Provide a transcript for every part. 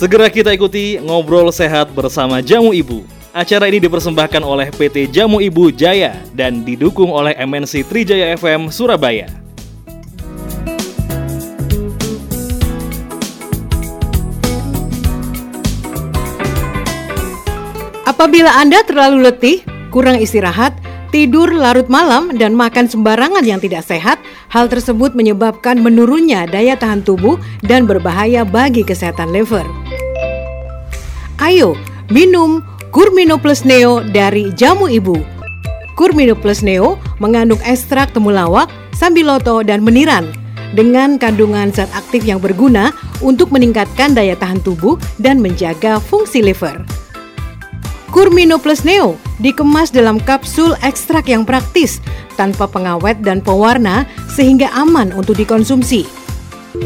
Segera kita ikuti ngobrol sehat bersama Jamu Ibu. Acara ini dipersembahkan oleh PT Jamu Ibu Jaya dan didukung oleh MNC Trijaya FM Surabaya. Apabila Anda terlalu letih, kurang istirahat, tidur larut malam, dan makan sembarangan yang tidak sehat, hal tersebut menyebabkan menurunnya daya tahan tubuh dan berbahaya bagi kesehatan liver. Ayo, minum Kurmino Plus Neo dari Jamu Ibu. Kurmino Plus Neo mengandung ekstrak temulawak, sambiloto, dan meniran dengan kandungan zat aktif yang berguna untuk meningkatkan daya tahan tubuh dan menjaga fungsi liver. Kurmino Plus Neo dikemas dalam kapsul ekstrak yang praktis, tanpa pengawet dan pewarna sehingga aman untuk dikonsumsi.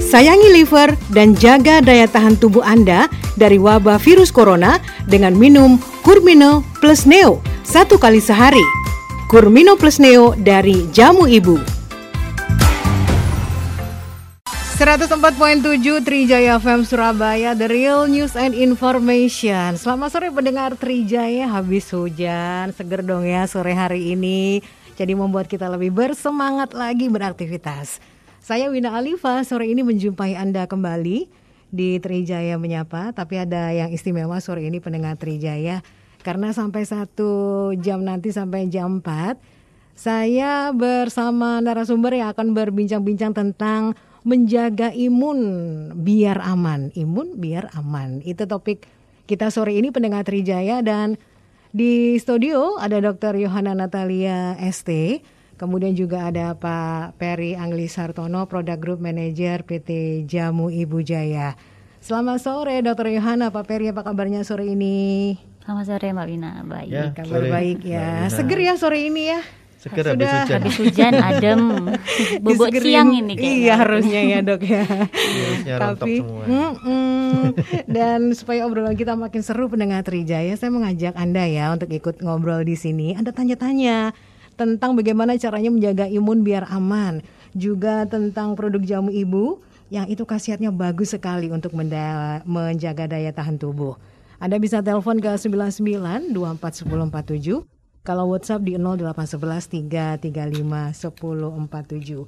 Sayangi liver dan jaga daya tahan tubuh Anda dari wabah virus corona dengan minum Kurmino Plus Neo satu kali sehari. Kurmino Plus Neo dari Jamu Ibu. 104.7 Trijaya FM Surabaya The Real News and Information Selamat sore pendengar Trijaya Habis hujan Seger dong ya sore hari ini Jadi membuat kita lebih bersemangat lagi beraktivitas Saya Wina Alifa Sore ini menjumpai Anda kembali Di Trijaya Menyapa Tapi ada yang istimewa sore ini pendengar Trijaya Karena sampai satu jam nanti sampai jam 4 Saya bersama narasumber yang akan berbincang-bincang tentang menjaga imun biar aman. Imun biar aman. Itu topik kita sore ini pendengar Trijaya dan di studio ada Dr. Yohana Natalia ST. Kemudian juga ada Pak Peri Angli Sartono, Product Group Manager PT Jamu Ibu Jaya. Selamat sore Dr. Yohana, Pak Peri apa kabarnya sore ini? Selamat sore Mbak Wina, baik. Ya, Kabar sore, baik ya. Seger ya sore ini ya. Seger habis hujan. Habis hujan adem. Bobot siang ini kayaknya. Iya harusnya ya dok ya. Iya, Tapi mm -mm. dan supaya obrolan kita makin seru pendengar Trijaya, saya mengajak Anda ya untuk ikut ngobrol di sini. Anda tanya-tanya tentang bagaimana caranya menjaga imun biar aman. Juga tentang produk jamu ibu yang itu khasiatnya bagus sekali untuk menjaga daya tahan tubuh. Anda bisa telepon ke 99 241047 kalau WhatsApp di 0811 335 1047.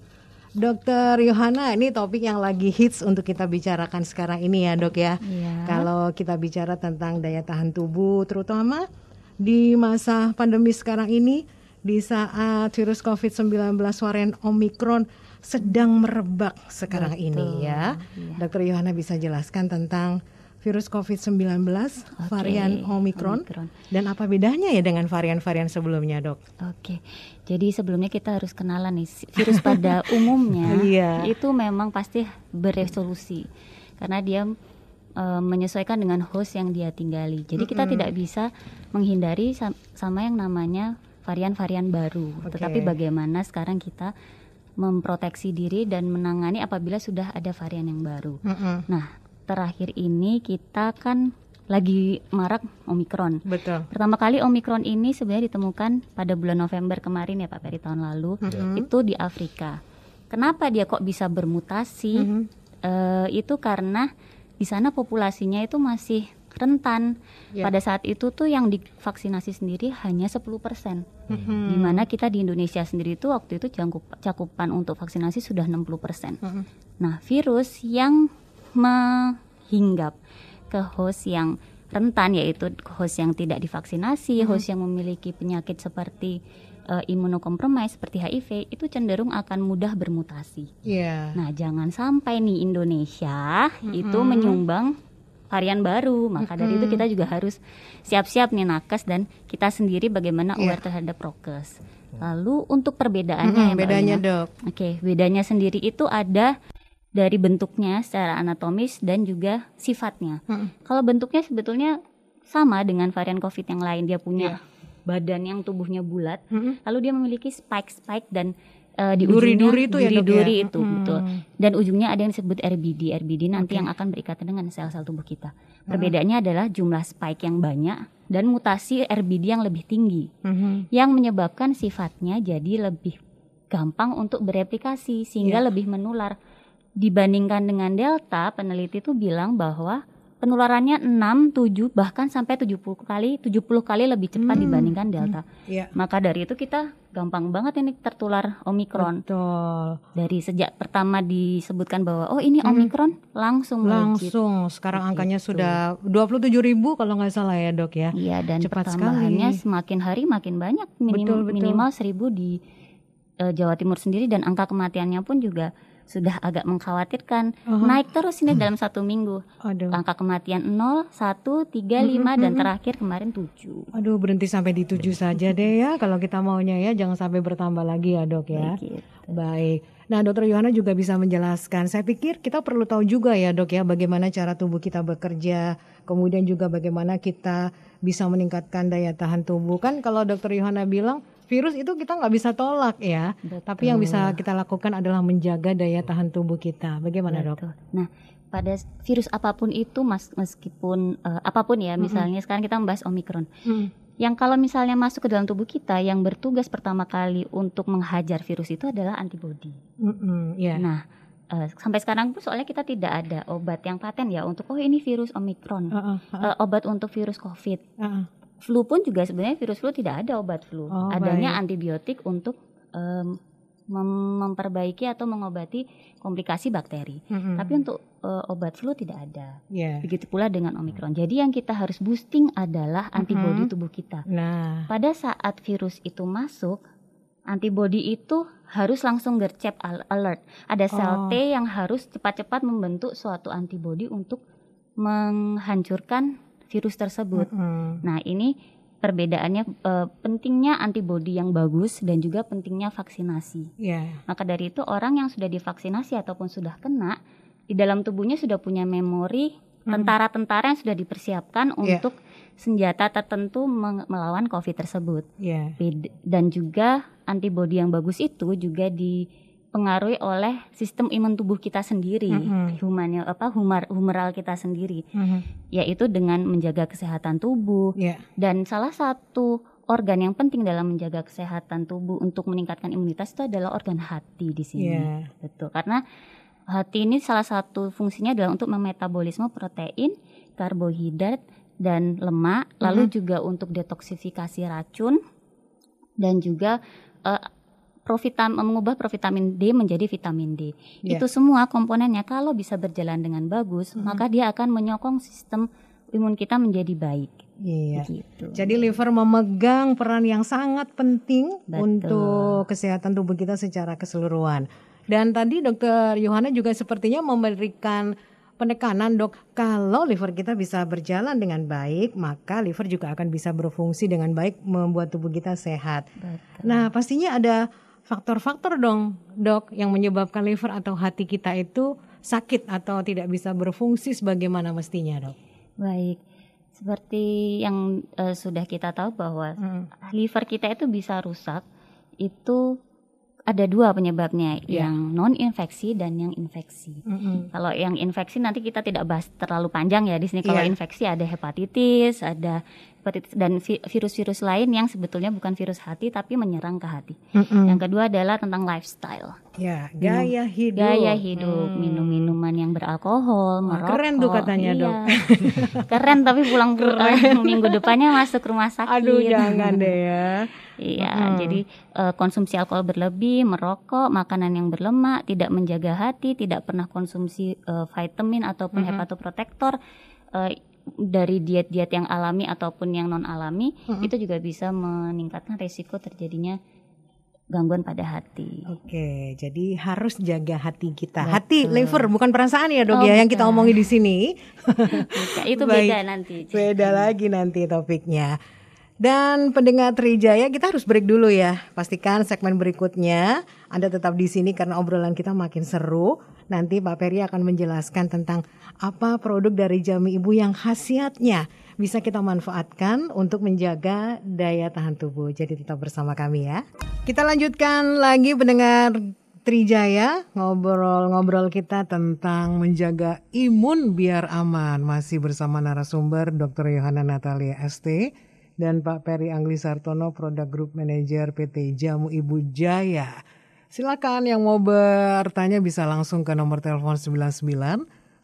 Dokter Yohana, ini topik yang lagi hits untuk kita bicarakan sekarang ini ya dok ya. Iya. Kalau kita bicara tentang daya tahan tubuh, terutama di masa pandemi sekarang ini, di saat virus COVID-19 varian Omikron sedang merebak sekarang Betul. ini ya. Iya. Dokter Yohana bisa jelaskan tentang virus COVID-19 okay. varian Omicron, Omicron dan apa bedanya ya dengan varian-varian sebelumnya dok? Oke, okay. jadi sebelumnya kita harus kenalan nih virus pada umumnya yeah. itu memang pasti beresolusi karena dia e, menyesuaikan dengan host yang dia tinggali. Jadi mm -hmm. kita tidak bisa menghindari sama yang namanya varian-varian baru. Okay. Tetapi bagaimana sekarang kita memproteksi diri dan menangani apabila sudah ada varian yang baru. Mm -hmm. Nah, terakhir ini kita kan lagi marak Omikron. Betul. Pertama kali Omikron ini sebenarnya ditemukan pada bulan November kemarin ya Pak Peri tahun lalu. Mm -hmm. Itu di Afrika. Kenapa dia kok bisa bermutasi? Mm -hmm. uh, itu karena di sana populasinya itu masih rentan. Yeah. Pada saat itu tuh yang divaksinasi sendiri hanya 10%. Mm -hmm. Di mana kita di Indonesia sendiri itu waktu itu cakupan untuk vaksinasi sudah 60%. Mm -hmm. Nah, virus yang menghinggap ke host yang rentan yaitu host yang tidak divaksinasi, hmm. host yang memiliki penyakit seperti uh, imunokompromis seperti HIV itu cenderung akan mudah bermutasi. Yeah. Nah, jangan sampai nih Indonesia hmm. itu menyumbang varian baru. Maka dari itu kita juga harus siap-siap nih nakes dan kita sendiri bagaimana yeah. aware terhadap prokes. Lalu untuk perbedaannya hmm, ya bedanya dok. Oke, okay, bedanya sendiri itu ada dari bentuknya secara anatomis dan juga sifatnya. Hmm. Kalau bentuknya sebetulnya sama dengan varian COVID yang lain, dia punya yeah. badan yang tubuhnya bulat, hmm. lalu dia memiliki spike-spike dan uh, di duri-duri itu ya, duri-duri ya, itu hmm. betul. Dan ujungnya ada yang disebut RBD. RBD nanti okay. yang akan berikatan dengan sel-sel tubuh kita. Perbedaannya hmm. adalah jumlah spike yang banyak dan mutasi RBD yang lebih tinggi, hmm. yang menyebabkan sifatnya jadi lebih gampang untuk bereplikasi sehingga yeah. lebih menular dibandingkan dengan delta peneliti itu bilang bahwa penularannya 6, 7 bahkan sampai 70 kali 70 kali lebih cepat hmm. dibandingkan delta. Hmm. Yeah. Maka dari itu kita gampang banget ini tertular omikron. Betul. Dari sejak pertama disebutkan bahwa oh ini hmm. omikron langsung langsung melejit. sekarang Begitu. angkanya sudah 27 ribu kalau nggak salah ya dok ya. Iya dan cepat pertambahannya sekali. semakin hari makin banyak minim, betul, betul. minimal 1000 di uh, Jawa Timur sendiri dan angka kematiannya pun juga sudah agak mengkhawatirkan. Uh-huh. Naik terus ini dalam satu minggu. Aduh. Angka kematian 0, 1, 3, 5 uh-huh. dan terakhir kemarin 7. Aduh berhenti sampai di 7 saja deh ya kalau kita maunya ya jangan sampai bertambah lagi ya dok ya. Begitu. Baik. Nah dokter Yohana juga bisa menjelaskan. Saya pikir kita perlu tahu juga ya dok ya bagaimana cara tubuh kita bekerja. Kemudian juga bagaimana kita bisa meningkatkan daya tahan tubuh. Kan kalau dokter Yohana bilang virus itu kita nggak bisa tolak ya. Betul. Tapi yang bisa kita lakukan adalah menjaga daya tahan tubuh kita. Bagaimana Betul. dok? Nah pada virus apa pun itu mas meskipun uh, apa pun ya misalnya mm -hmm. sekarang kita membahas omikron. Mm. Yang kalau misalnya masuk ke dalam tubuh kita yang bertugas pertama kali untuk menghajar virus itu adalah antibodi. Mm -hmm, yeah. Nah uh, sampai sekarang pun soalnya kita tidak ada obat yang paten ya untuk oh ini virus omikron, uh, uh, uh. Uh, obat untuk virus covid. Uh, uh flu pun juga sebenarnya virus flu tidak ada obat flu. Oh, Adanya baik. antibiotik untuk um, mem memperbaiki atau mengobati komplikasi bakteri. Mm -hmm. Tapi untuk uh, obat flu tidak ada. Yeah. Begitu pula dengan omikron. Jadi yang kita harus boosting adalah antibodi mm -hmm. tubuh kita. Nah, pada saat virus itu masuk, antibodi itu harus langsung gercep alert. Ada sel oh. T yang harus cepat-cepat membentuk suatu antibodi untuk menghancurkan virus tersebut. Mm -hmm. Nah, ini perbedaannya e, pentingnya antibodi yang bagus dan juga pentingnya vaksinasi. Yeah. Maka dari itu orang yang sudah divaksinasi ataupun sudah kena di dalam tubuhnya sudah punya memori tentara-tentara yang sudah dipersiapkan yeah. untuk senjata tertentu melawan COVID tersebut. Yeah. Dan juga antibodi yang bagus itu juga di dipengaruhi oleh sistem imun tubuh kita sendiri, mm-hmm. humannya apa humor humoral kita sendiri, mm-hmm. yaitu dengan menjaga kesehatan tubuh. Yeah. Dan salah satu organ yang penting dalam menjaga kesehatan tubuh untuk meningkatkan imunitas itu adalah organ hati di sini, yeah. betul. Karena hati ini salah satu fungsinya adalah untuk memetabolisme protein, karbohidrat dan lemak, mm-hmm. lalu juga untuk detoksifikasi racun dan juga uh, provitam mengubah provitamin D menjadi vitamin D. Yeah. Itu semua komponennya kalau bisa berjalan dengan bagus, hmm. maka dia akan menyokong sistem imun kita menjadi baik. Iya. Begitu. Jadi liver memegang peran yang sangat penting Betul. untuk kesehatan tubuh kita secara keseluruhan. Dan tadi dokter Yohana juga sepertinya memberikan penekanan dok kalau liver kita bisa berjalan dengan baik maka liver juga akan bisa berfungsi dengan baik membuat tubuh kita sehat. Betul. Nah pastinya ada faktor-faktor dong dok yang menyebabkan liver atau hati kita itu sakit atau tidak bisa berfungsi sebagaimana mestinya dok. Baik, seperti yang uh, sudah kita tahu bahwa hmm. liver kita itu bisa rusak itu ada dua penyebabnya, yeah. yang non infeksi dan yang infeksi. Mm -hmm. Kalau yang infeksi nanti kita tidak bahas terlalu panjang ya di sini. Kalau yeah. infeksi ada hepatitis, ada hepatitis dan virus-virus lain yang sebetulnya bukan virus hati tapi menyerang ke hati. Mm -hmm. Yang kedua adalah tentang lifestyle. Ya, gaya minum, hidup. Gaya hidup, hmm. minum minuman yang beralkohol, merokok. Keren tuh katanya, iya. Dok. Keren tapi pulang Keren. minggu depannya masuk rumah sakit. Aduh, jangan deh ya. Iya, hmm. jadi uh, konsumsi alkohol berlebih, merokok, makanan yang berlemak, tidak menjaga hati, tidak pernah konsumsi uh, vitamin ataupun hmm. hepatoprotektor uh, dari diet-diet yang alami ataupun yang non alami, hmm. itu juga bisa meningkatkan risiko terjadinya gangguan pada hati. Oke, jadi harus jaga hati kita. Betul. Hati, liver, bukan perasaan ya dok oh, ya yang kita omongin di sini. itu beda nanti. Beda lagi nanti topiknya. Dan pendengar Trijaya kita harus break dulu ya. Pastikan segmen berikutnya Anda tetap di sini karena obrolan kita makin seru. Nanti Pak Peri akan menjelaskan tentang apa produk dari Jami Ibu yang khasiatnya bisa kita manfaatkan untuk menjaga daya tahan tubuh. Jadi tetap bersama kami ya. Kita lanjutkan lagi pendengar Trijaya ngobrol-ngobrol kita tentang menjaga imun biar aman. Masih bersama narasumber Dr. Yohana Natalia ST dan Pak Peri Angli Sartono, Product Group Manager PT Jamu Ibu Jaya. Silakan yang mau bertanya bisa langsung ke nomor telepon 99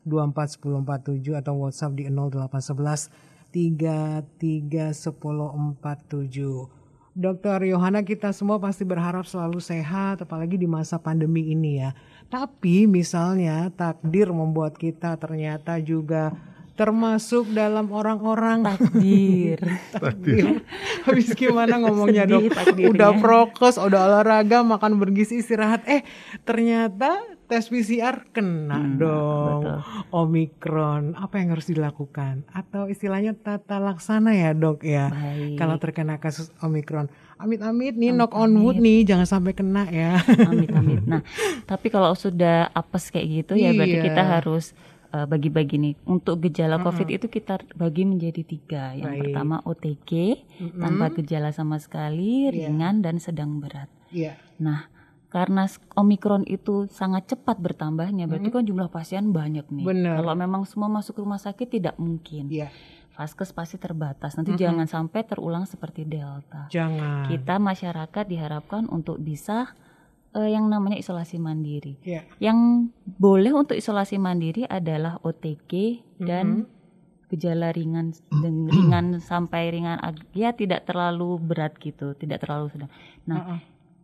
241047 atau WhatsApp di 0811 331047. Dokter Yohana kita semua pasti berharap selalu sehat apalagi di masa pandemi ini ya. Tapi misalnya takdir membuat kita ternyata juga termasuk dalam orang-orang takdir. takdir. Habis gimana ngomongnya dok? Udah prokes, udah olahraga, makan bergizi, istirahat. Eh ternyata tes PCR kena hmm, dong. Betul. Omikron. Apa yang harus dilakukan? Atau istilahnya tata laksana ya dok ya. Baik. Kalau terkena kasus Omikron. Amit-amit nih knock on wood nih jangan sampai kena ya. Amit-amit. Nah, tapi kalau sudah apes kayak gitu ya berarti iya. kita harus uh, bagi-bagi nih. Untuk gejala uh-huh. COVID itu kita bagi menjadi tiga. Yang Baik. pertama OTG uh-huh. tanpa gejala sama sekali, yeah. ringan dan sedang berat. Yeah. Nah, karena omikron itu sangat cepat bertambahnya, berarti hmm. kan jumlah pasien banyak nih. Bener. Kalau memang semua masuk rumah sakit tidak mungkin. Yeah. Vaskes pasti terbatas. Nanti mm -hmm. jangan sampai terulang seperti delta. Jangan. Kita masyarakat diharapkan untuk bisa uh, yang namanya isolasi mandiri. Yeah. Yang boleh untuk isolasi mandiri adalah OTG mm -hmm. dan gejala ringan dan ringan sampai ringan ya tidak terlalu berat gitu, tidak terlalu sedang. Nah, uh -uh.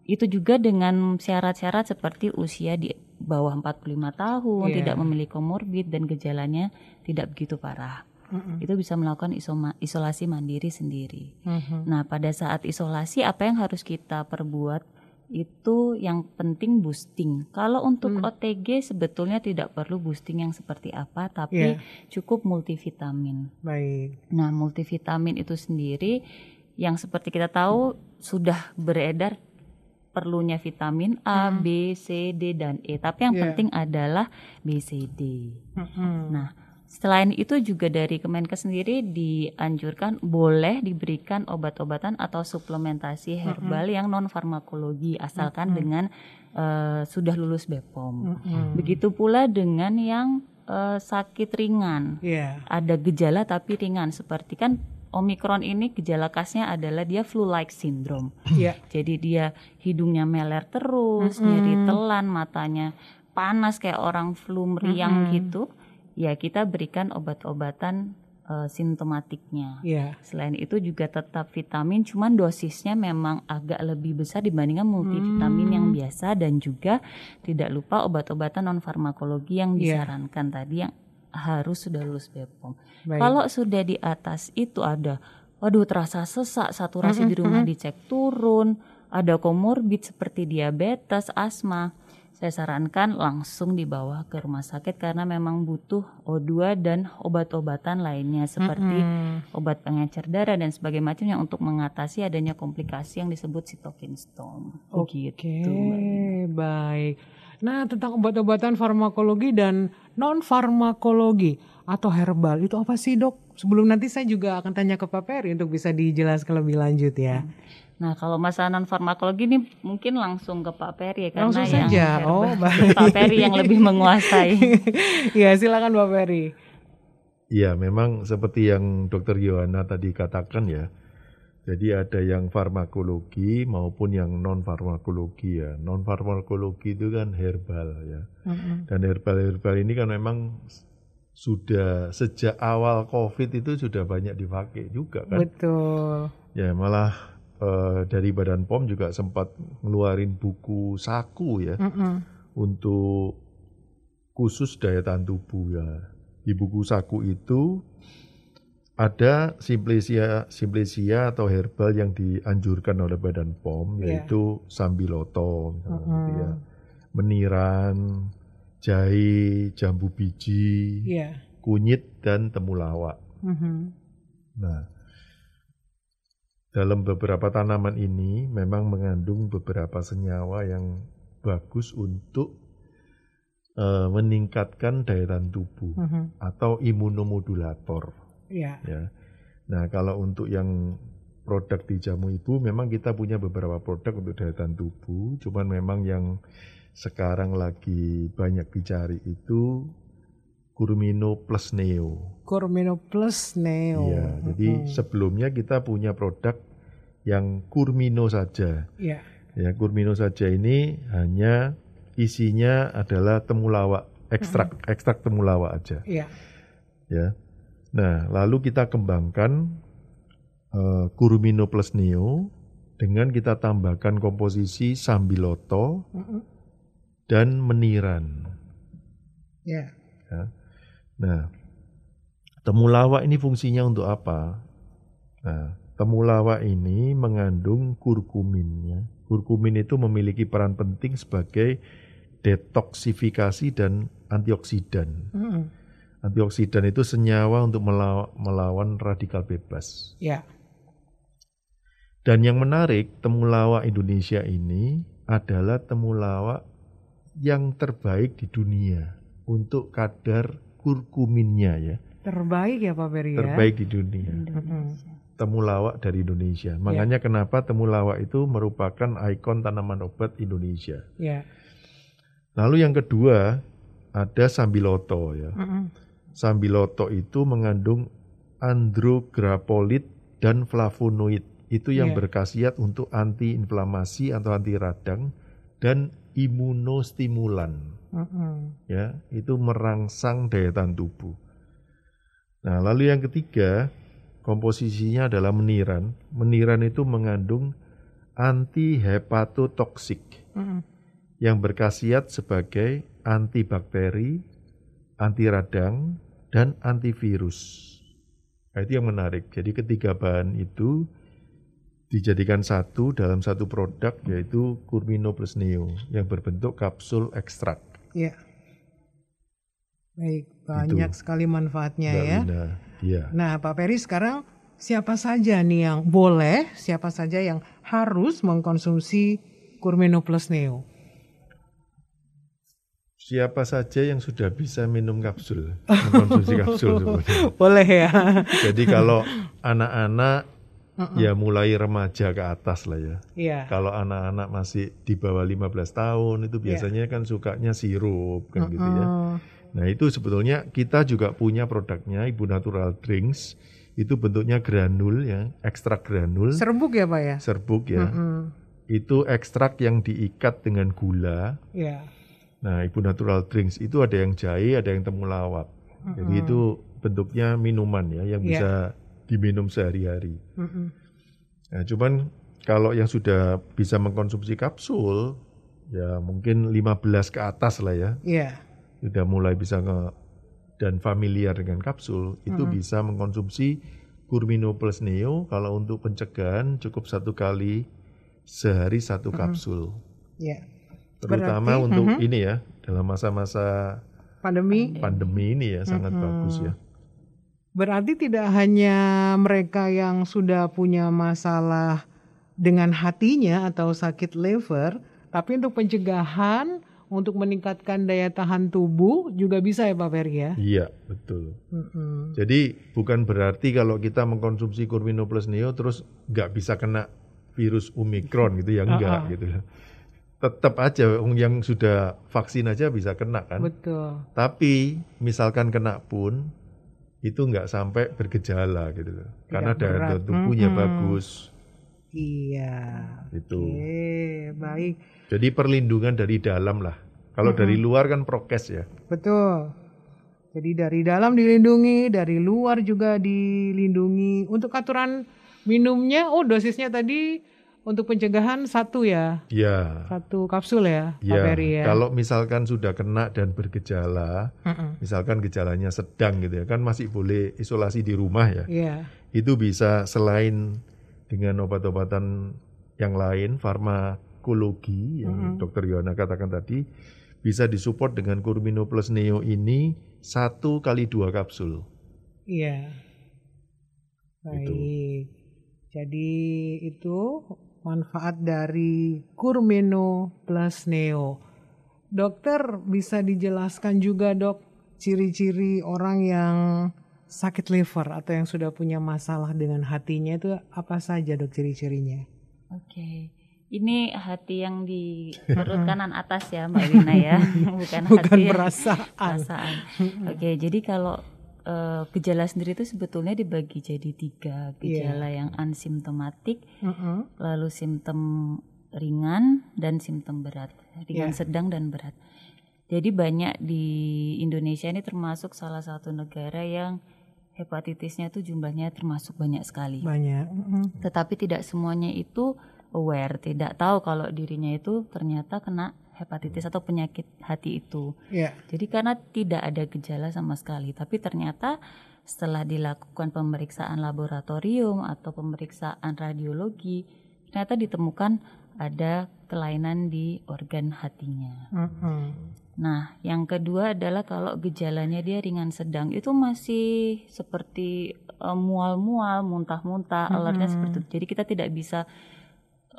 itu juga dengan syarat-syarat seperti usia di bawah 45 tahun, yeah. tidak memiliki komorbid dan gejalanya tidak begitu parah. Mm-hmm. Itu bisa melakukan isoma, isolasi mandiri sendiri. Mm-hmm. Nah, pada saat isolasi apa yang harus kita perbuat? Itu yang penting boosting. Kalau untuk hmm. OTG sebetulnya tidak perlu boosting yang seperti apa, tapi yeah. cukup multivitamin. Baik. Nah, multivitamin itu sendiri yang seperti kita tahu sudah beredar perlunya vitamin A, hmm. B, C, D dan E. Tapi yang yeah. penting adalah B, C, D. Hmm. Nah, Selain itu juga dari Kemenkes sendiri dianjurkan boleh diberikan obat-obatan atau suplementasi herbal mm -hmm. yang non farmakologi asalkan mm -hmm. dengan uh, sudah lulus BPOM. Mm -hmm. Begitu pula dengan yang uh, sakit ringan. Yeah. Ada gejala tapi ringan seperti kan Omikron ini gejala khasnya adalah dia flu-like syndrome. Yeah. Jadi dia hidungnya meler terus, mm -hmm. nyeri telan, matanya panas kayak orang flu meriang mm -hmm. gitu ya kita berikan obat-obatan uh, simptomatiknya. Yeah. Selain itu juga tetap vitamin, cuman dosisnya memang agak lebih besar dibandingkan multivitamin hmm. yang biasa dan juga tidak lupa obat-obatan non farmakologi yang iya. disarankan yeah. tadi yang harus sudah lulus BPOM. Kalau sudah di atas itu ada, waduh terasa sesak, saturasi mm -hmm. di rumah dicek turun, ada komorbid seperti diabetes, asma saya sarankan langsung dibawa ke rumah sakit karena memang butuh O2 dan obat-obatan lainnya seperti mm-hmm. obat pengencer darah dan sebagainya macamnya untuk mengatasi adanya komplikasi yang disebut sitokin storm. Oke, okay, gitu, baik. Nah, tentang obat-obatan farmakologi dan non farmakologi atau herbal itu apa sih, Dok? Sebelum nanti saya juga akan tanya ke Pak Peri untuk bisa dijelaskan lebih lanjut ya. Hmm. Nah, kalau masalah non farmakologi ini mungkin langsung ke Pak Peri ya karena langsung yang saja. oh, baik. Pak Peri yang lebih menguasai. ya, silakan Pak Peri. Ya, memang seperti yang Dokter Yohana tadi katakan ya. Jadi ada yang farmakologi maupun yang non farmakologi ya. Non farmakologi itu kan herbal ya. Mm-hmm. Dan herbal-herbal ini kan memang sudah sejak awal COVID itu sudah banyak dipakai juga kan. Betul. Ya malah uh, dari Badan POM juga sempat ngeluarin buku saku ya mm -mm. untuk khusus daya tahan tubuh ya. Di buku saku itu ada simplesia simplesia atau herbal yang dianjurkan oleh Badan POM yeah. yaitu sambiloto misalnya mm -hmm. gitu ya. Meniran, jahe, jambu biji, yeah. kunyit dan temulawak. Mm -hmm. Nah, dalam beberapa tanaman ini memang mengandung beberapa senyawa yang bagus untuk uh, meningkatkan daya tahan tubuh uh -huh. atau imunomodulator. Yeah. Ya. Nah, kalau untuk yang produk di jamu ibu memang kita punya beberapa produk untuk daya tahan tubuh, cuman memang yang sekarang lagi banyak dicari itu Kurmino Plus Neo. Kurmino Plus Neo. Iya, hmm. jadi sebelumnya kita punya produk yang Kurmino saja. Iya. Ya, Kurmino saja ini hanya isinya adalah temulawak ekstrak hmm. ekstrak temulawak aja. Iya. Ya. Nah, lalu kita kembangkan uh, Kurumino plus Neo dengan kita tambahkan komposisi sambiloto hmm. dan meniran. Ya. ya. Nah, temulawak ini fungsinya untuk apa? Nah, temulawak ini mengandung kurkumin ya. Kurkumin itu memiliki peran penting sebagai detoksifikasi dan antioksidan. Mm. Antioksidan itu senyawa untuk melaw melawan radikal bebas. Ya. Dan yang menarik, temulawak Indonesia ini adalah temulawak yang terbaik di dunia untuk kadar kurkuminnya ya. Terbaik ya Pak Beri ya? Terbaik di dunia. Indonesia. Temulawak dari Indonesia. Makanya ya. kenapa temulawak itu merupakan ikon tanaman obat Indonesia. Ya. Lalu yang kedua ada sambiloto ya. Mm -hmm. Sambiloto itu mengandung andrograpolit dan flavonoid. Itu yang yeah. berkhasiat untuk antiinflamasi atau anti radang dan imunostimulan. Mm -hmm. Ya, itu merangsang daya tahan tubuh. Nah, lalu yang ketiga, komposisinya adalah meniran. Meniran itu mengandung anti hepatotoksik. Mm -hmm yang berkhasiat sebagai antibakteri, anti radang, dan antivirus. Nah, itu yang menarik. Jadi ketiga bahan itu dijadikan satu dalam satu produk yaitu Curmino plus Neo yang berbentuk kapsul ekstrak. Iya. Baik, banyak itu. sekali manfaatnya Mbak ya. Iya. Nah, Pak Peri sekarang siapa saja nih yang boleh, siapa saja yang harus mengkonsumsi Curmino plus Neo? siapa saja yang sudah bisa minum kapsul, mengkonsumsi kapsul sebetulnya. Boleh ya. Jadi kalau anak-anak ya mulai remaja ke atas lah ya. Yeah. Kalau anak-anak masih di bawah 15 tahun itu iya. biasanya yeah. kan sukanya sirup kan uh -uh. gitu ya. Nah, itu sebetulnya kita juga punya produknya Ibu Natural Drinks. Itu bentuknya granul ya, ekstrak granul. Serbuk ya, Pak ya? Serbuk ya. Uh -uh. Itu ekstrak yang diikat dengan gula. Yeah Nah, Ibu Natural Drinks itu ada yang jahe, ada yang temulawak. Mm-hmm. Jadi itu bentuknya minuman ya yang yeah. bisa diminum sehari-hari. Mm-hmm. Nah, cuman kalau yang sudah bisa mengkonsumsi kapsul ya mungkin 15 ke atas lah ya. Iya. Yeah. Sudah mulai bisa ke dan familiar dengan kapsul itu mm-hmm. bisa mengkonsumsi Kurmino Plus Neo kalau untuk pencegahan cukup satu kali sehari satu kapsul. Iya. Yeah terutama Berarti, untuk -huh. ini ya dalam masa-masa pandemi pandemi ini ya sangat -huh. bagus ya. Berarti tidak hanya mereka yang sudah punya masalah dengan hatinya atau sakit liver, tapi untuk pencegahan untuk meningkatkan daya tahan tubuh juga bisa ya Pak Ferry ya? Iya betul. -huh. Jadi bukan berarti kalau kita mengkonsumsi Curmino Plus Neo terus nggak bisa kena virus Omicron gitu ya enggak uh -huh. gitu tetap aja yang sudah vaksin aja bisa kena kan. Betul. Tapi misalkan kena pun itu nggak sampai bergejala gitu loh. Karena daya tubuhnya hmm. bagus. Iya. Itu. Oke, baik. Jadi perlindungan dari dalam lah. Kalau hmm. dari luar kan prokes ya. Betul. Jadi dari dalam dilindungi, dari luar juga dilindungi. Untuk aturan minumnya, oh dosisnya tadi untuk pencegahan satu ya? Iya. Satu kapsul ya, ya. Pak Peri ya. Kalau misalkan sudah kena dan bergejala, uh -uh. misalkan gejalanya sedang gitu ya, kan masih boleh isolasi di rumah ya. Iya. Itu bisa selain dengan obat-obatan yang lain, farmakologi yang -uh. Dokter Yohana katakan tadi, bisa disupport dengan Curmino Plus Neo ini satu kali dua kapsul. Iya. Baik. Itu. Jadi itu manfaat dari Kurmeno plus Neo. Dokter bisa dijelaskan juga dok ciri-ciri orang yang sakit liver atau yang sudah punya masalah dengan hatinya itu apa saja dok ciri-cirinya? Oke. Ini hati yang di perut kanan atas ya Mbak Wina ya, bukan, bukan hati perasaan. perasaan. Oke, jadi kalau uh, gejala sendiri itu sebetulnya dibagi jadi tiga gejala yeah. yang asimptomatik, uh -uh. lalu simptom ringan dan simptom berat, ringan yeah. sedang dan berat. Jadi banyak di Indonesia ini termasuk salah satu negara yang hepatitisnya itu jumlahnya termasuk banyak sekali. Banyak. Mm-hmm. Tetapi tidak semuanya itu aware, tidak tahu kalau dirinya itu ternyata kena hepatitis atau penyakit hati itu. Yeah. Jadi karena tidak ada gejala sama sekali, tapi ternyata setelah dilakukan pemeriksaan laboratorium atau pemeriksaan radiologi, ternyata ditemukan ada kelainan di organ hatinya. Mm-hmm. Nah, yang kedua adalah kalau gejalanya dia ringan sedang itu masih seperti uh, mual-mual, muntah-muntah, mm-hmm. alertnya seperti itu. Jadi kita tidak bisa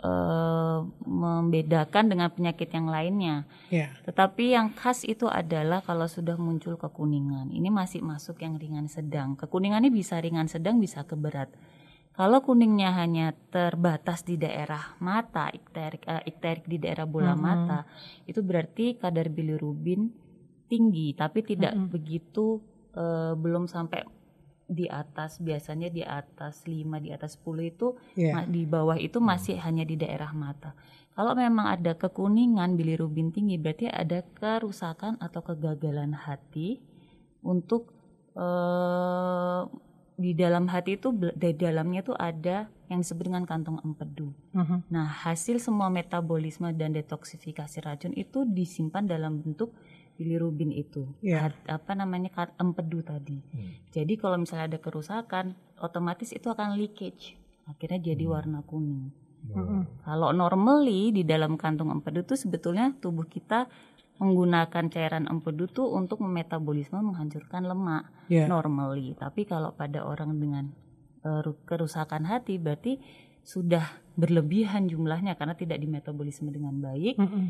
uh, membedakan dengan penyakit yang lainnya. Yeah. Tetapi yang khas itu adalah kalau sudah muncul kekuningan. Ini masih masuk yang ringan sedang. Kekuningan ini bisa ringan sedang, bisa keberat. Kalau kuningnya hanya terbatas di daerah mata, ikterik, uh, ikterik di daerah bola mm -hmm. mata, itu berarti kadar bilirubin tinggi, tapi tidak mm -hmm. begitu uh, belum sampai di atas biasanya di atas 5 di atas 10 itu yeah. di bawah itu masih mm. hanya di daerah mata. Kalau memang ada kekuningan bilirubin tinggi berarti ada kerusakan atau kegagalan hati untuk uh, di dalam hati itu di dalamnya tuh ada yang disebut dengan kantong empedu. Uh-huh. Nah, hasil semua metabolisme dan detoksifikasi racun itu disimpan dalam bentuk bilirubin itu. Yeah. apa namanya empedu tadi. Hmm. Jadi kalau misalnya ada kerusakan, otomatis itu akan leakage. Akhirnya jadi hmm. warna kuning. Uh-huh. Kalau normally di dalam kantung empedu itu sebetulnya tubuh kita menggunakan cairan empedu tuh untuk memetabolisme menghancurkan lemak yeah. normally. Tapi kalau pada orang dengan uh, kerusakan hati berarti sudah berlebihan jumlahnya karena tidak dimetabolisme dengan baik. Mm -hmm.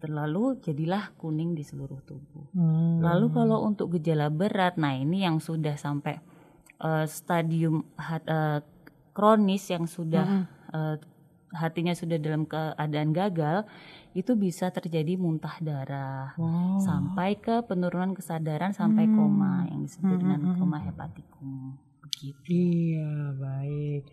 Terlalu jadilah kuning di seluruh tubuh. Mm. Lalu kalau untuk gejala berat, nah ini yang sudah sampai uh, stadium hat, uh, kronis yang sudah mm -hmm. uh, hatinya sudah dalam keadaan gagal, itu bisa terjadi muntah darah wow. sampai ke penurunan kesadaran sampai hmm. koma yang disebut hmm. dengan hmm, koma hmm. hepatikum. Begitu. Iya, baik.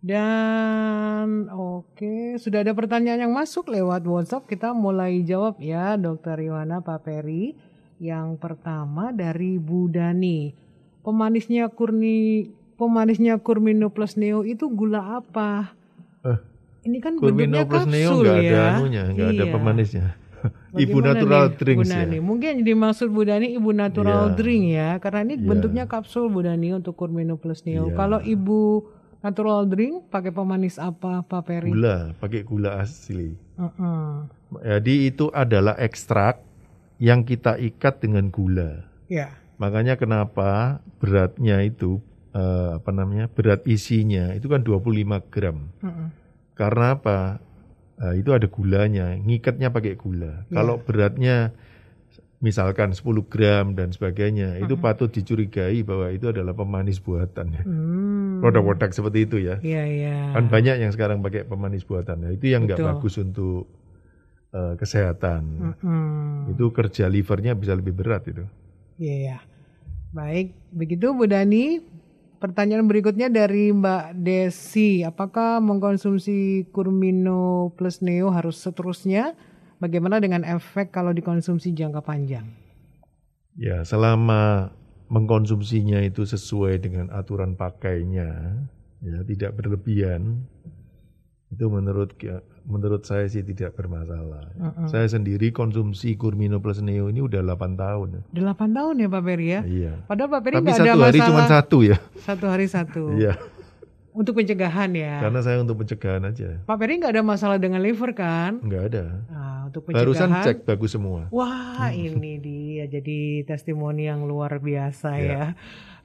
Dan oke, okay, sudah ada pertanyaan yang masuk lewat WhatsApp. Kita mulai jawab ya, Dokter Iwana Pak Peri. Yang pertama dari Bu Dani. Pemanisnya kurni pemanisnya Kurmino plus Neo itu gula apa? Eh, ini kan bentuknya plus kapsul neo nggak ya. ada anunya, nggak iya. ada pemanisnya. ibu natural nih, drinks ya. Mungkin dimaksud Bu Dani ibu natural yeah. drink ya, karena ini yeah. bentuknya kapsul Bu Dani untuk Kurmino plus neo. Yeah. Kalau ibu natural drink pakai pemanis apa Pak Peri? Gula, pakai gula asli. Uh -uh. Jadi itu adalah ekstrak yang kita ikat dengan gula. Yeah. Makanya kenapa beratnya itu uh, apa namanya? Berat isinya itu kan 25 gram. Uh -uh karena apa? Nah, itu ada gulanya, ngikatnya pakai gula. Yeah. Kalau beratnya misalkan 10 gram dan sebagainya, -huh. itu patut dicurigai bahwa itu adalah pemanis buatan ya. Hmm. Produk-produk seperti itu ya. Yeah, yeah. Kan banyak yang sekarang pakai pemanis buatan ya. Itu yang nggak bagus untuk uh, kesehatan. -huh. Itu kerja livernya bisa lebih berat itu. Iya, yeah, baik. Begitu Bu Dani, Pertanyaan berikutnya dari Mbak Desi, apakah mengkonsumsi Kurmino plus Neo harus seterusnya? Bagaimana dengan efek kalau dikonsumsi jangka panjang? Ya, selama mengkonsumsinya itu sesuai dengan aturan pakainya, ya tidak berlebihan, itu menurut menurut saya sih tidak bermasalah. Uh -uh. Saya sendiri konsumsi Kurmino Plus Neo ini udah 8 tahun. 8 tahun ya Pak Peri ya? Iya. Padahal Pak Peri nggak ada masalah. satu hari cuma satu ya. Satu hari satu. iya. Untuk pencegahan ya? Karena saya untuk pencegahan aja. Pak Peri nggak ada masalah dengan liver kan? Nggak ada. Nah, untuk pencegahan. Barusan cek bagus semua. Wah hmm. ini dia jadi testimoni yang luar biasa ya. ya.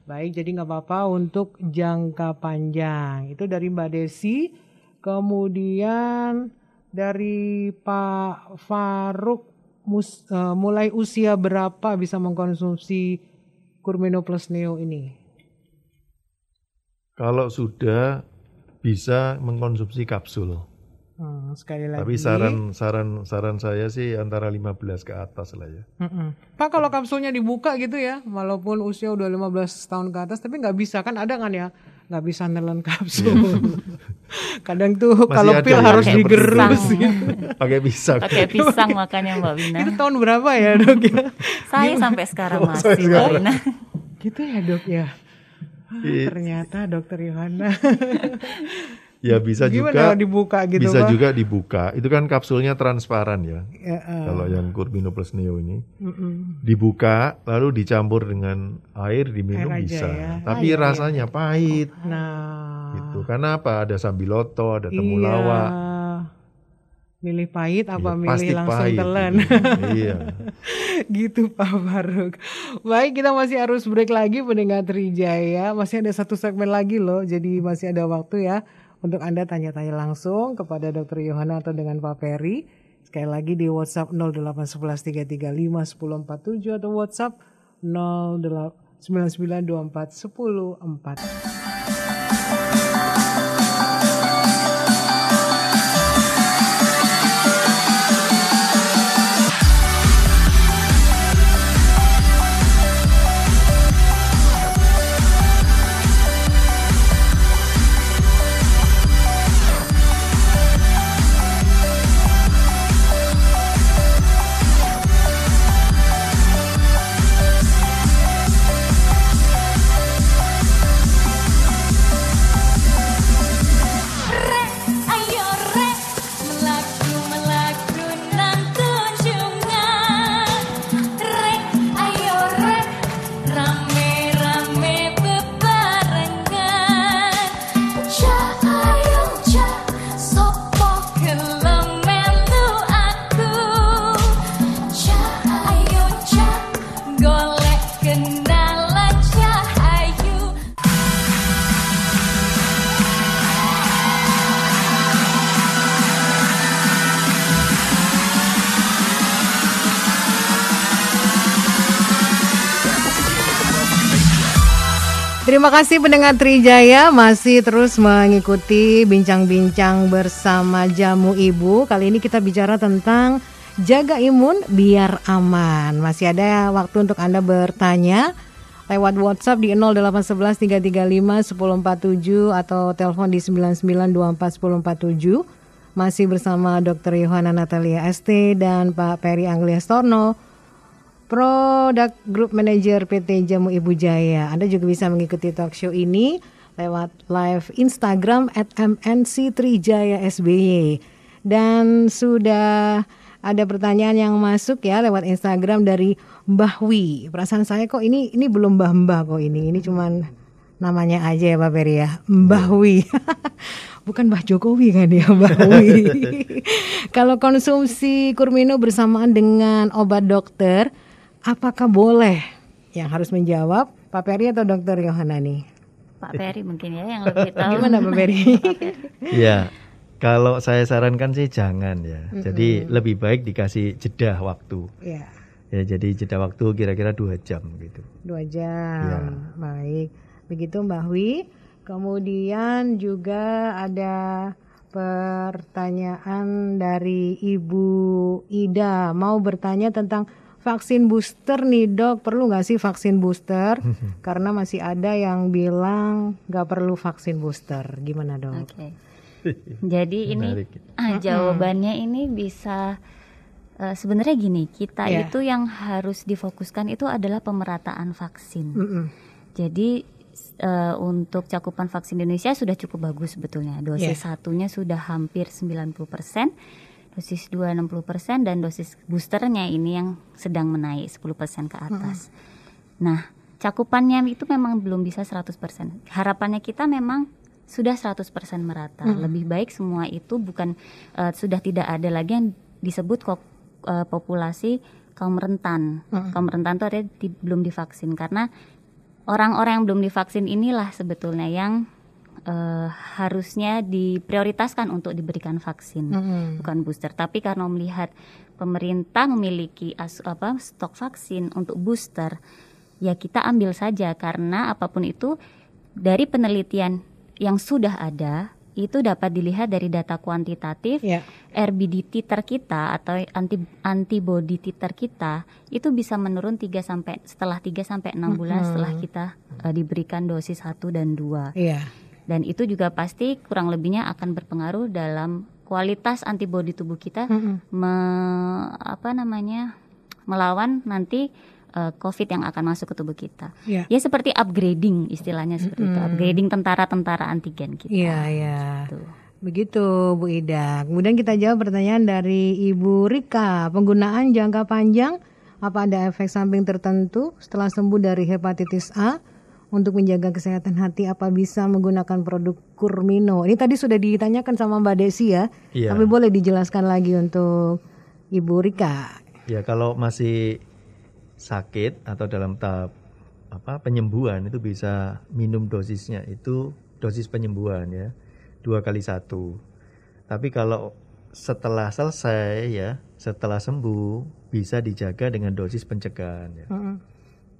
Baik, jadi nggak apa-apa untuk jangka panjang. Itu dari Mbak Desi. Kemudian dari Pak Faruk mus, uh, mulai usia berapa bisa mengkonsumsi Kurmeno plus Neo ini? Kalau sudah bisa mengkonsumsi kapsul. Hmm, sekali lagi. Tapi saran saran saran saya sih antara 15 ke atas lah ya. Mm Pak kalau kapsulnya dibuka gitu ya, walaupun usia udah 15 tahun ke atas, tapi nggak bisa kan ada kan ya nggak bisa nelen kapsul. Kadang tuh kalau pil harus digerus gitu. Pakai pisang. Pakai pisang makanya Mbak Wina. Itu tahun berapa ya dok ya? Saya sampai sekarang oh, masih Mbak Wina. Gitu ya dok ya. Ah, ternyata dokter Yohana. ya bisa Gimana juga dibuka gitu bisa juga dibuka itu kan kapsulnya transparan ya, ya uh. kalau yang Curbino plus Neo ini mm -mm. dibuka lalu dicampur dengan air diminum air bisa ya. tapi iya, rasanya iya. pahit nah itu karena apa ada sambiloto ada temulawak iya. Milih pahit apa iya, milih langsung pahit, telan gitu. iya gitu Pak Faruk baik kita masih harus break lagi pendengar Trijaya masih ada satu segmen lagi loh jadi masih ada waktu ya untuk Anda tanya-tanya langsung kepada Dr. Yohana atau dengan Pak Ferry. Sekali lagi di WhatsApp 08113351047 atau WhatsApp 099241044. Terima kasih pendengar Trijaya masih terus mengikuti bincang-bincang bersama Jamu Ibu. Kali ini kita bicara tentang jaga imun biar aman. Masih ada waktu untuk Anda bertanya lewat WhatsApp di 0811 335 1047 atau telepon di 9924 1047. Masih bersama Dr. Yohana Natalia ST dan Pak Peri Anglia Storno Product Group Manager PT Jamu Ibu Jaya. Anda juga bisa mengikuti talk show ini lewat live Instagram at MNC Trijaya SBY. Dan sudah ada pertanyaan yang masuk ya lewat Instagram dari Mbah Wi. Perasaan saya kok ini ini belum Mbah Mbah kok ini. Ini cuman namanya aja ya Pak Peri ya. Mbah iya. Wi. Bukan Mbah Jokowi kan ya Mbah Wi. Kalau konsumsi kurmino bersamaan dengan obat dokter apakah boleh? Yang harus menjawab Pak Peri atau Dokter Yohanani? Pak Peri mungkin ya yang lebih tahu. Gimana Pak Peri? ya, kalau saya sarankan sih jangan ya. Mm-hmm. Jadi lebih baik dikasih jeda waktu. Ya. Ya, jadi jeda waktu kira-kira dua jam gitu. Dua jam, ya. baik. Begitu Mbak Wi. Kemudian juga ada pertanyaan dari Ibu Ida mau bertanya tentang vaksin booster nih dok perlu nggak sih vaksin booster karena masih ada yang bilang nggak perlu vaksin booster gimana dok? Okay. Jadi ini ah, jawabannya ini bisa uh, sebenarnya gini kita yeah. itu yang harus difokuskan itu adalah pemerataan vaksin. Mm -mm. Jadi uh, untuk cakupan vaksin Indonesia sudah cukup bagus sebetulnya dosis yeah. satunya sudah hampir 90 persen dosis 2 60% dan dosis boosternya ini yang sedang menaik 10% ke atas. Hmm. Nah, cakupannya itu memang belum bisa 100%. Harapannya kita memang sudah 100% merata. Hmm. Lebih baik semua itu bukan uh, sudah tidak ada lagi yang disebut kok uh, populasi kaum rentan. Hmm. Kaum rentan itu ada di, belum divaksin karena orang-orang yang belum divaksin inilah sebetulnya yang uh, harusnya diprioritaskan untuk diberikan vaksin, mm-hmm. bukan booster. Tapi karena melihat pemerintah memiliki as, apa stok vaksin untuk booster, ya kita ambil saja karena apa pun itu dari penelitian yang sudah ada itu dapat dilihat dari data kuantitatif yeah. RBD titer kita atau anti antibody titer kita itu bisa menurun 3 sampai setelah 3 sampai 6 bulan mm -hmm. setelah kita uh, diberikan dosis 1 dan 2. Yeah Dan itu juga pasti kurang lebihnya akan berpengaruh dalam kualitas antibodi tubuh kita mm -hmm. me, apa namanya melawan nanti uh, COVID yang akan masuk ke tubuh kita. Yeah. Ya seperti upgrading istilahnya seperti mm -hmm. itu, upgrading tentara-tentara antigen kita. Iya, yeah, iya. Yeah. Gitu. Begitu Bu Ida. Kemudian kita jawab pertanyaan dari Ibu Rika. Penggunaan jangka panjang apa ada efek samping tertentu setelah sembuh dari hepatitis A? Untuk menjaga kesehatan hati apa bisa menggunakan produk Kurmino? Ini tadi sudah ditanyakan sama Mbak Desi ya. Iya. Tapi boleh dijelaskan lagi untuk Ibu Rika. Ya kalau masih sakit atau dalam tahap apa penyembuhan itu bisa minum dosisnya itu dosis penyembuhan ya dua kali satu. Tapi kalau setelah selesai ya, setelah sembuh bisa dijaga dengan dosis pencegahan ya. Mm -hmm.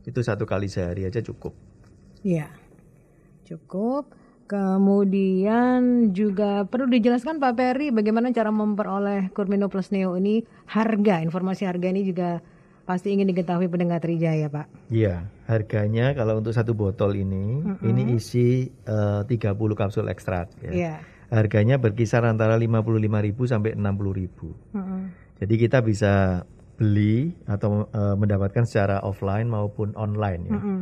Itu satu kali sehari aja cukup. Iya, cukup. Kemudian juga perlu dijelaskan Pak Peri bagaimana cara memperoleh Kurmino Plus Neo ini harga, informasi harga ini juga pasti ingin diketahui pendengar Trijaya Pak. Iya, harganya kalau untuk satu botol ini, mm -hmm. ini isi uh, 30 kapsul ekstrak ya. Yeah. Harganya berkisar antara 55.000 sampai 60.000. Mm -hmm. Jadi kita bisa beli atau uh, mendapatkan secara offline maupun online ya. Mm -hmm.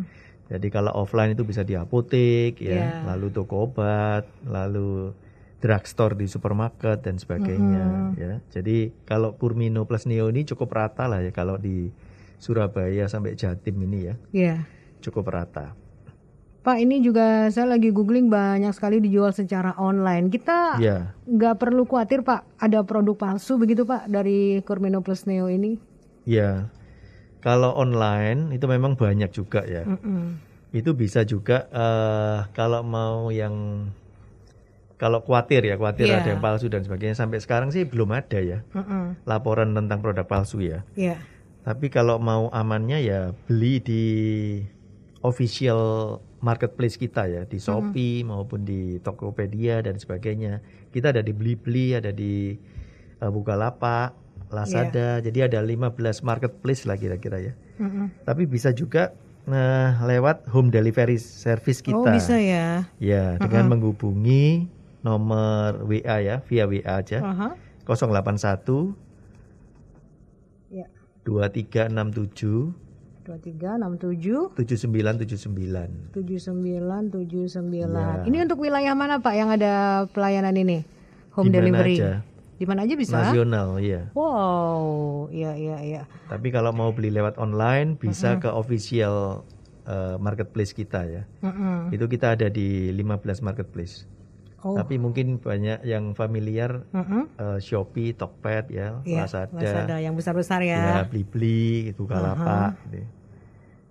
Jadi kalau offline itu bisa di apotek ya, yeah. lalu toko obat, lalu drugstore di supermarket dan sebagainya mm -hmm. ya. Jadi kalau Purmino plus Neo ini cukup rata lah ya kalau di Surabaya sampai Jatim ini ya. Iya. Yeah. Cukup rata. Pak, ini juga saya lagi googling banyak sekali dijual secara online. Kita iya. nggak yeah. perlu khawatir Pak, ada produk palsu begitu Pak dari Purmino plus Neo ini? Iya. Kalau online itu memang banyak juga ya. Mm -mm. Itu bisa juga uh, kalau mau yang kalau khawatir ya, khawatir yeah. ada yang palsu dan sebagainya. Sampai sekarang sih belum ada ya mm -mm. laporan tentang produk palsu ya. Yeah. Tapi kalau mau amannya ya beli di official marketplace kita ya, di Shopee mm -hmm. maupun di Tokopedia dan sebagainya. Kita ada di Blibli, ada di uh, Bukalapak, Lazada. Yeah. Jadi ada 15 marketplace lah kira-kira ya. Mm -hmm. Tapi bisa juga nah lewat home delivery service kita. Oh, bisa ya. Ya, dengan mm -hmm. menghubungi nomor WA ya, via WA aja. Uh -huh. 081 ya. 2367 2367 7979 7979 ya. Ini untuk wilayah mana Pak yang ada pelayanan ini? Home Di mana delivery. Aja. Di mana aja bisa? Nasional, iya. Wow, iya iya iya. Tapi kalau mau beli lewat online bisa uh -huh. ke official uh, marketplace kita ya. Uh -huh. Itu kita ada di 15 marketplace. Oh. Tapi mungkin banyak yang familiar uh -huh. uh, Shopee, Tokped ya, yeah, Lazada. Lazada yang besar-besar ya. Ya, Blibli, Bukalapak. Uh -huh. gitu.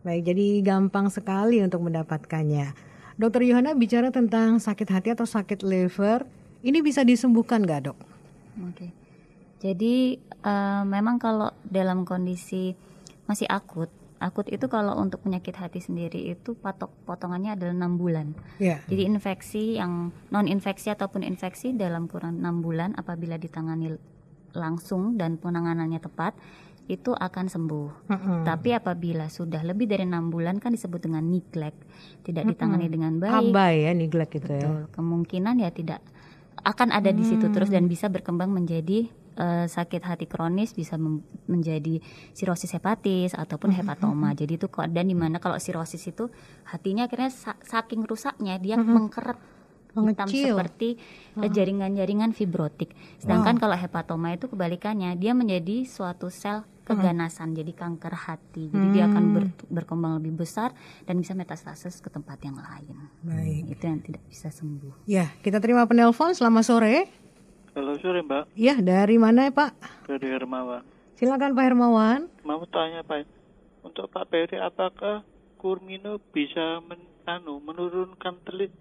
Baik, jadi gampang sekali untuk mendapatkannya. Dokter Yohana bicara tentang sakit hati atau sakit liver, ini bisa disembuhkan nggak dok? Oke, jadi uh, memang kalau dalam kondisi masih akut, akut itu kalau untuk penyakit hati sendiri itu patok potongannya adalah enam bulan. Yeah. Jadi infeksi yang non infeksi ataupun infeksi dalam kurang enam bulan apabila ditangani langsung dan penanganannya tepat itu akan sembuh. Mm -hmm. Tapi apabila sudah lebih dari enam bulan kan disebut dengan neglect, tidak ditangani mm -hmm. dengan baik. Abai ya neglect itu ya. Betul. ya. Kemungkinan ya tidak akan ada di situ terus dan bisa berkembang menjadi uh, sakit hati kronis bisa menjadi sirosis hepatis ataupun hepatoma. Jadi itu dan di mana kalau sirosis itu hatinya akhirnya sa saking rusaknya dia mengkeret hitam seperti eh, jaringan-jaringan fibrotik. Sedangkan wow. kalau hepatoma itu kebalikannya, dia menjadi suatu sel keganasan, jadi kanker hati. Jadi hmm. dia akan mm. ber, berkembang lebih besar dan bisa metastasis ke tempat yang lain. Baik. Hmm, itu yang tidak bisa sembuh. Ya, kita terima penelpon selama sore. Selamat sore, Mbak. ya dari mana ya, Pak? Dari Hermawan. Silakan Pak Hermawan. Mau tanya, Pak. Untuk Pak Peri, apakah kurmino bisa men, anu, menurunkan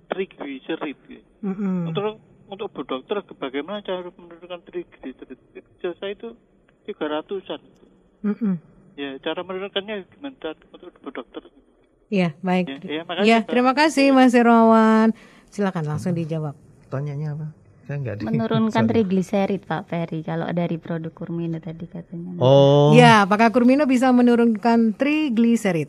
trigliserid? Mm -hmm. Untuk untuk bu dokter bagaimana cara menurunkan trigliserid? Jasa itu 300-an. Mm -mm. Ya, cara menurunkannya gimana untuk dokter? Ya, baik. Ya, ya, makasih, ya terima kasih Mas Irwan. Silakan langsung dijawab. Tanyanya apa? Saya enggak Menurunkan trigliserid Pak Ferry kalau dari produk kurmino tadi katanya. Oh. Ya, apakah kurmino bisa menurunkan trigliserid?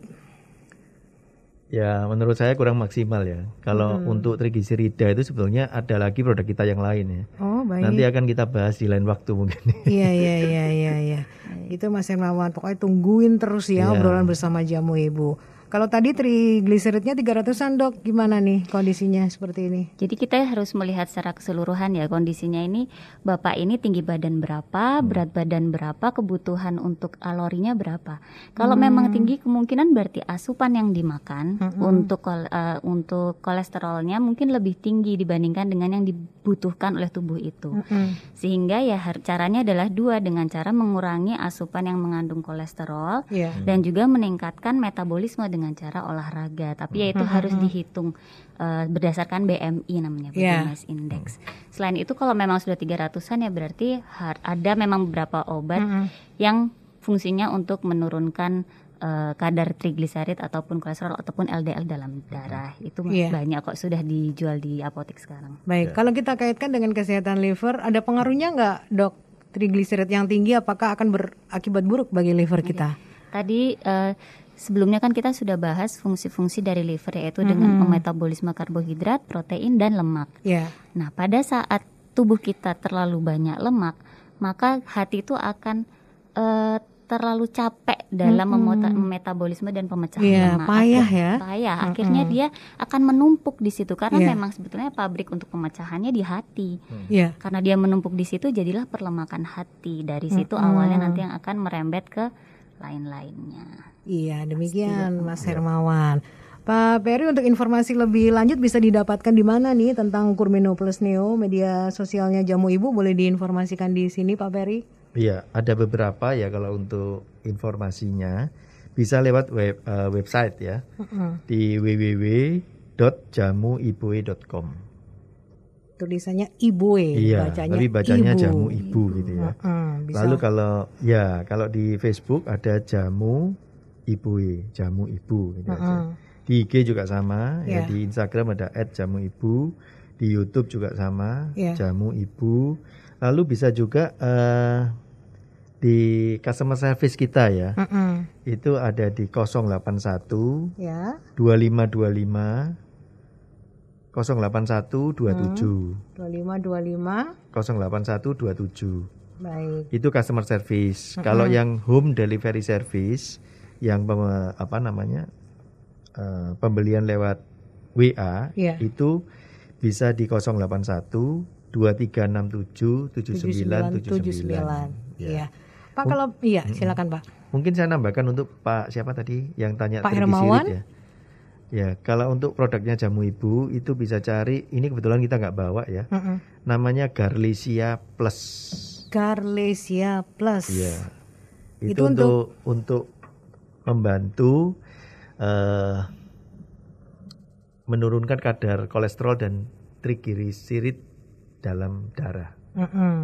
Ya, menurut saya kurang maksimal ya. Kalau hmm. untuk trigliserida itu sebetulnya ada lagi produk kita yang lain ya. Oh, baik. Nanti akan kita bahas di lain waktu mungkin. Iya, iya, iya, iya, iya. Itu Mas Hermawan, pokoknya tungguin terus ya, ya. obrolan bersama jamu Ibu. Kalau tadi trigliseridnya 300-an dok, gimana nih kondisinya seperti ini? Jadi kita harus melihat secara keseluruhan ya kondisinya ini. Bapak ini tinggi badan berapa, hmm. berat badan berapa, kebutuhan untuk kalorinya berapa. Kalau hmm. memang tinggi kemungkinan berarti asupan yang dimakan hmm. untuk uh, untuk kolesterolnya mungkin lebih tinggi dibandingkan dengan yang dibutuhkan oleh tubuh itu. Hmm. Sehingga ya caranya adalah dua dengan cara mengurangi asupan yang mengandung kolesterol yeah. dan juga meningkatkan metabolisme dengan cara olahraga, tapi ya itu mm-hmm. harus dihitung uh, berdasarkan BMI namanya body yeah. mass index. Selain itu kalau memang sudah 300-an ya berarti ada memang beberapa obat mm-hmm. yang fungsinya untuk menurunkan uh, kadar trigliserid ataupun kolesterol ataupun LDL dalam darah itu yeah. banyak kok sudah dijual di apotek sekarang. Baik, yeah. kalau kita kaitkan dengan kesehatan liver, ada pengaruhnya nggak dok trigliserid yang tinggi apakah akan berakibat buruk bagi liver kita? Tadi uh, Sebelumnya kan kita sudah bahas fungsi-fungsi dari liver yaitu mm-hmm. dengan metabolisme karbohidrat, protein dan lemak. Yeah. Nah, pada saat tubuh kita terlalu banyak lemak, maka hati itu akan uh, terlalu capek dalam mm-hmm. metabolisme dan pemecahan yeah, lemak. Payah ya. Payah. Akhirnya dia akan menumpuk di situ karena yeah. memang sebetulnya pabrik untuk pemecahannya di hati. Mm. Yeah. Karena dia menumpuk di situ jadilah perlemakan hati. Dari situ mm-hmm. awalnya nanti yang akan merembet ke lain-lainnya. Iya, demikian Mas Hermawan. Pak Peri untuk informasi lebih lanjut bisa didapatkan di mana nih tentang Kurmino Plus Neo media sosialnya Jamu Ibu boleh diinformasikan di sini Pak Peri? Iya, ada beberapa ya kalau untuk informasinya bisa lewat web uh, website ya uh -uh. di www.jamuiboe.com. Tulisannya Iboe, iya, bacanya tapi bacanya ibu. Jamu Ibu gitu ya. Uh -uh, Lalu kalau ya kalau di Facebook ada Jamu ibu jamu ibu gitu uh -uh. aja. Di IG juga sama, yeah. ya di Instagram ada @jamuibu, di YouTube juga sama, yeah. jamu ibu. Lalu bisa juga uh, di customer service kita ya. Uh -uh. Itu ada di 081 yeah. 2525 081 27 25 25 081 27 Baik. Itu customer service. Uh -uh. Kalau yang home delivery service yang apa namanya uh, pembelian lewat WA yeah. itu bisa di 081 2367 7979. Iya. Pak kalau iya silakan Pak. Mungkin saya nambahkan untuk Pak siapa tadi yang tanya Pak Hermawan ya. Ya, kalau untuk produknya jamu ibu itu bisa cari. Ini kebetulan kita nggak bawa ya. Mm -mm. Namanya Garlesia Plus. Garlesia Plus. Iya. Itu, itu untuk untuk membantu uh, menurunkan kadar kolesterol dan trigliserid dalam darah. Mm -hmm.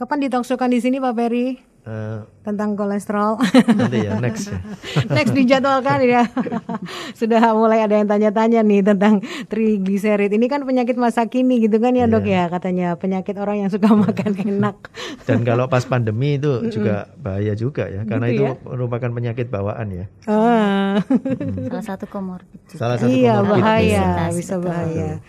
Kapan ditoksokan di sini Pak Ferry? Uh, tentang kolesterol. Nanti ya next. Ya. next dijadwalkan ya. Sudah mulai ada yang tanya-tanya nih tentang trigliserid. Ini kan penyakit masa kini gitu kan ya yeah. dok ya katanya penyakit orang yang suka iya. makan enak. Dan kalau pas pandemi itu juga bahaya juga ya karena gitu itu ya? merupakan penyakit bawaan ya. Ah. Salah satu komorbid. Salah satu iya bahaya bisa bahaya.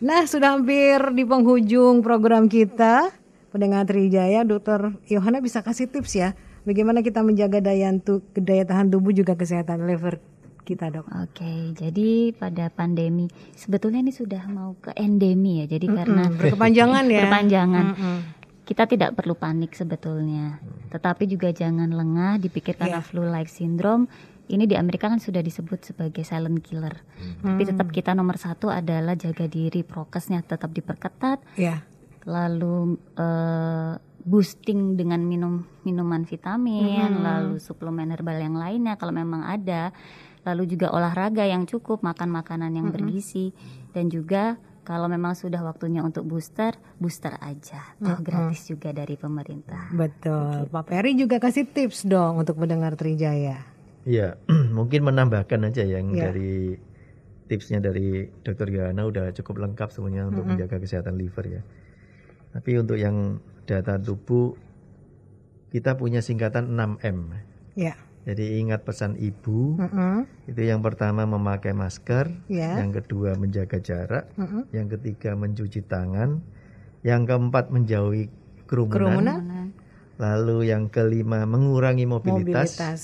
Nah sudah hampir di penghujung program kita pendengar Trijaya, Dokter Yohana bisa kasih tips ya, bagaimana kita menjaga daya, daya tahan tubuh juga kesehatan liver kita dok. Oke, jadi pada pandemi sebetulnya ini sudah mau ke endemi ya, jadi mm -hmm. karena berkepanjangan ya. Berkepanjangan. Mm -hmm. Kita tidak perlu panik sebetulnya, tetapi juga jangan lengah dipikirkan yeah. flu-like syndrome. Ini di Amerika kan sudah disebut sebagai silent killer. Hmm. Tapi tetap kita nomor satu adalah jaga diri, prokesnya tetap diperketat. Yeah lalu uh, boosting dengan minum minuman vitamin, hmm. lalu suplemen herbal yang lainnya kalau memang ada, lalu juga olahraga yang cukup, makan makanan yang hmm. bergizi dan juga kalau memang sudah waktunya untuk booster, booster aja. Toh hmm. gratis juga dari pemerintah. Betul. Pak Peri juga kasih tips dong untuk mendengar Trijaya. Iya, mungkin menambahkan aja yang ya. dari tipsnya dari Dr. Yana udah cukup lengkap semuanya untuk -hmm. menjaga kesehatan liver ya. Tapi untuk yang data tubuh kita punya singkatan 6M. Ya. Jadi ingat pesan ibu. Uh -uh. Itu yang pertama memakai masker, yeah. yang kedua menjaga jarak, uh -uh. yang ketiga mencuci tangan, yang keempat menjauhi kerumunan. kerumunan. Lalu yang kelima mengurangi mobilitas. mobilitas.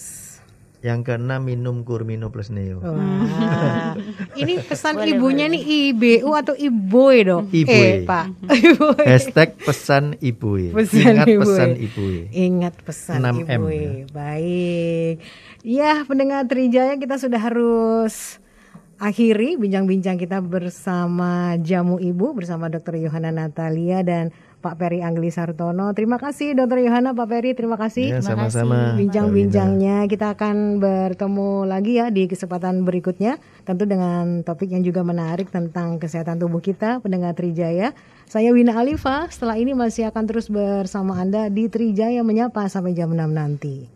Yang keenam minum Kurmino plus Neo. Wah. ini pesan boleh, ibunya boleh. nih IBU atau Iboy dong? Iboy. Eh, Pak. Hashtag pesan Iboy. Pesan Ingat Iboy. pesan Iboy. Ingat pesan 6M, Iboy. Ya. Baik. Ya, pendengar Trijaya kita sudah harus akhiri bincang-bincang kita bersama jamu ibu bersama Dr. Yohana Natalia dan Pak Peri Angli Sartono. Terima kasih Dokter Yohana, Pak Peri, terima kasih. Ya, sama-sama. Bincang-bincangnya kita akan bertemu lagi ya di kesempatan berikutnya, tentu dengan topik yang juga menarik tentang kesehatan tubuh kita, pendengar Trijaya. Saya Wina Alifa, setelah ini masih akan terus bersama Anda di Trijaya Menyapa sampai jam 6 nanti.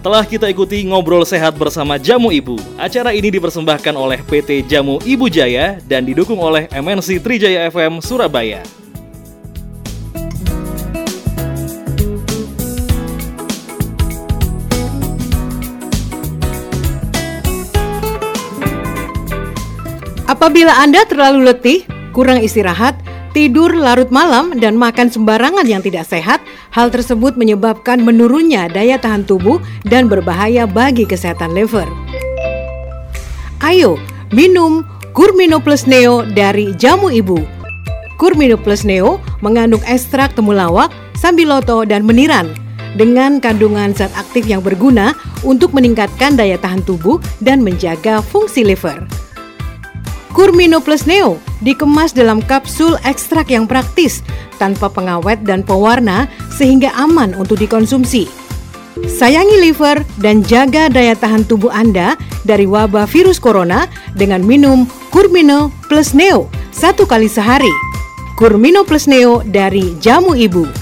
Telah kita ikuti ngobrol sehat bersama Jamu Ibu. Acara ini dipersembahkan oleh PT Jamu Ibu Jaya dan didukung oleh MNC Trijaya FM Surabaya. Apabila Anda terlalu letih, kurang istirahat, tidur larut malam, dan makan sembarangan yang tidak sehat, hal tersebut menyebabkan menurunnya daya tahan tubuh dan berbahaya bagi kesehatan liver. Ayo, minum Kurmino Plus Neo dari Jamu Ibu. Kurmino Plus Neo mengandung ekstrak temulawak, sambiloto, dan meniran dengan kandungan zat aktif yang berguna untuk meningkatkan daya tahan tubuh dan menjaga fungsi liver. Kurmino Plus Neo dikemas dalam kapsul ekstrak yang praktis, tanpa pengawet dan pewarna sehingga aman untuk dikonsumsi. Sayangi liver dan jaga daya tahan tubuh Anda dari wabah virus corona dengan minum Kurmino Plus Neo satu kali sehari. Kurmino Plus Neo dari Jamu Ibu.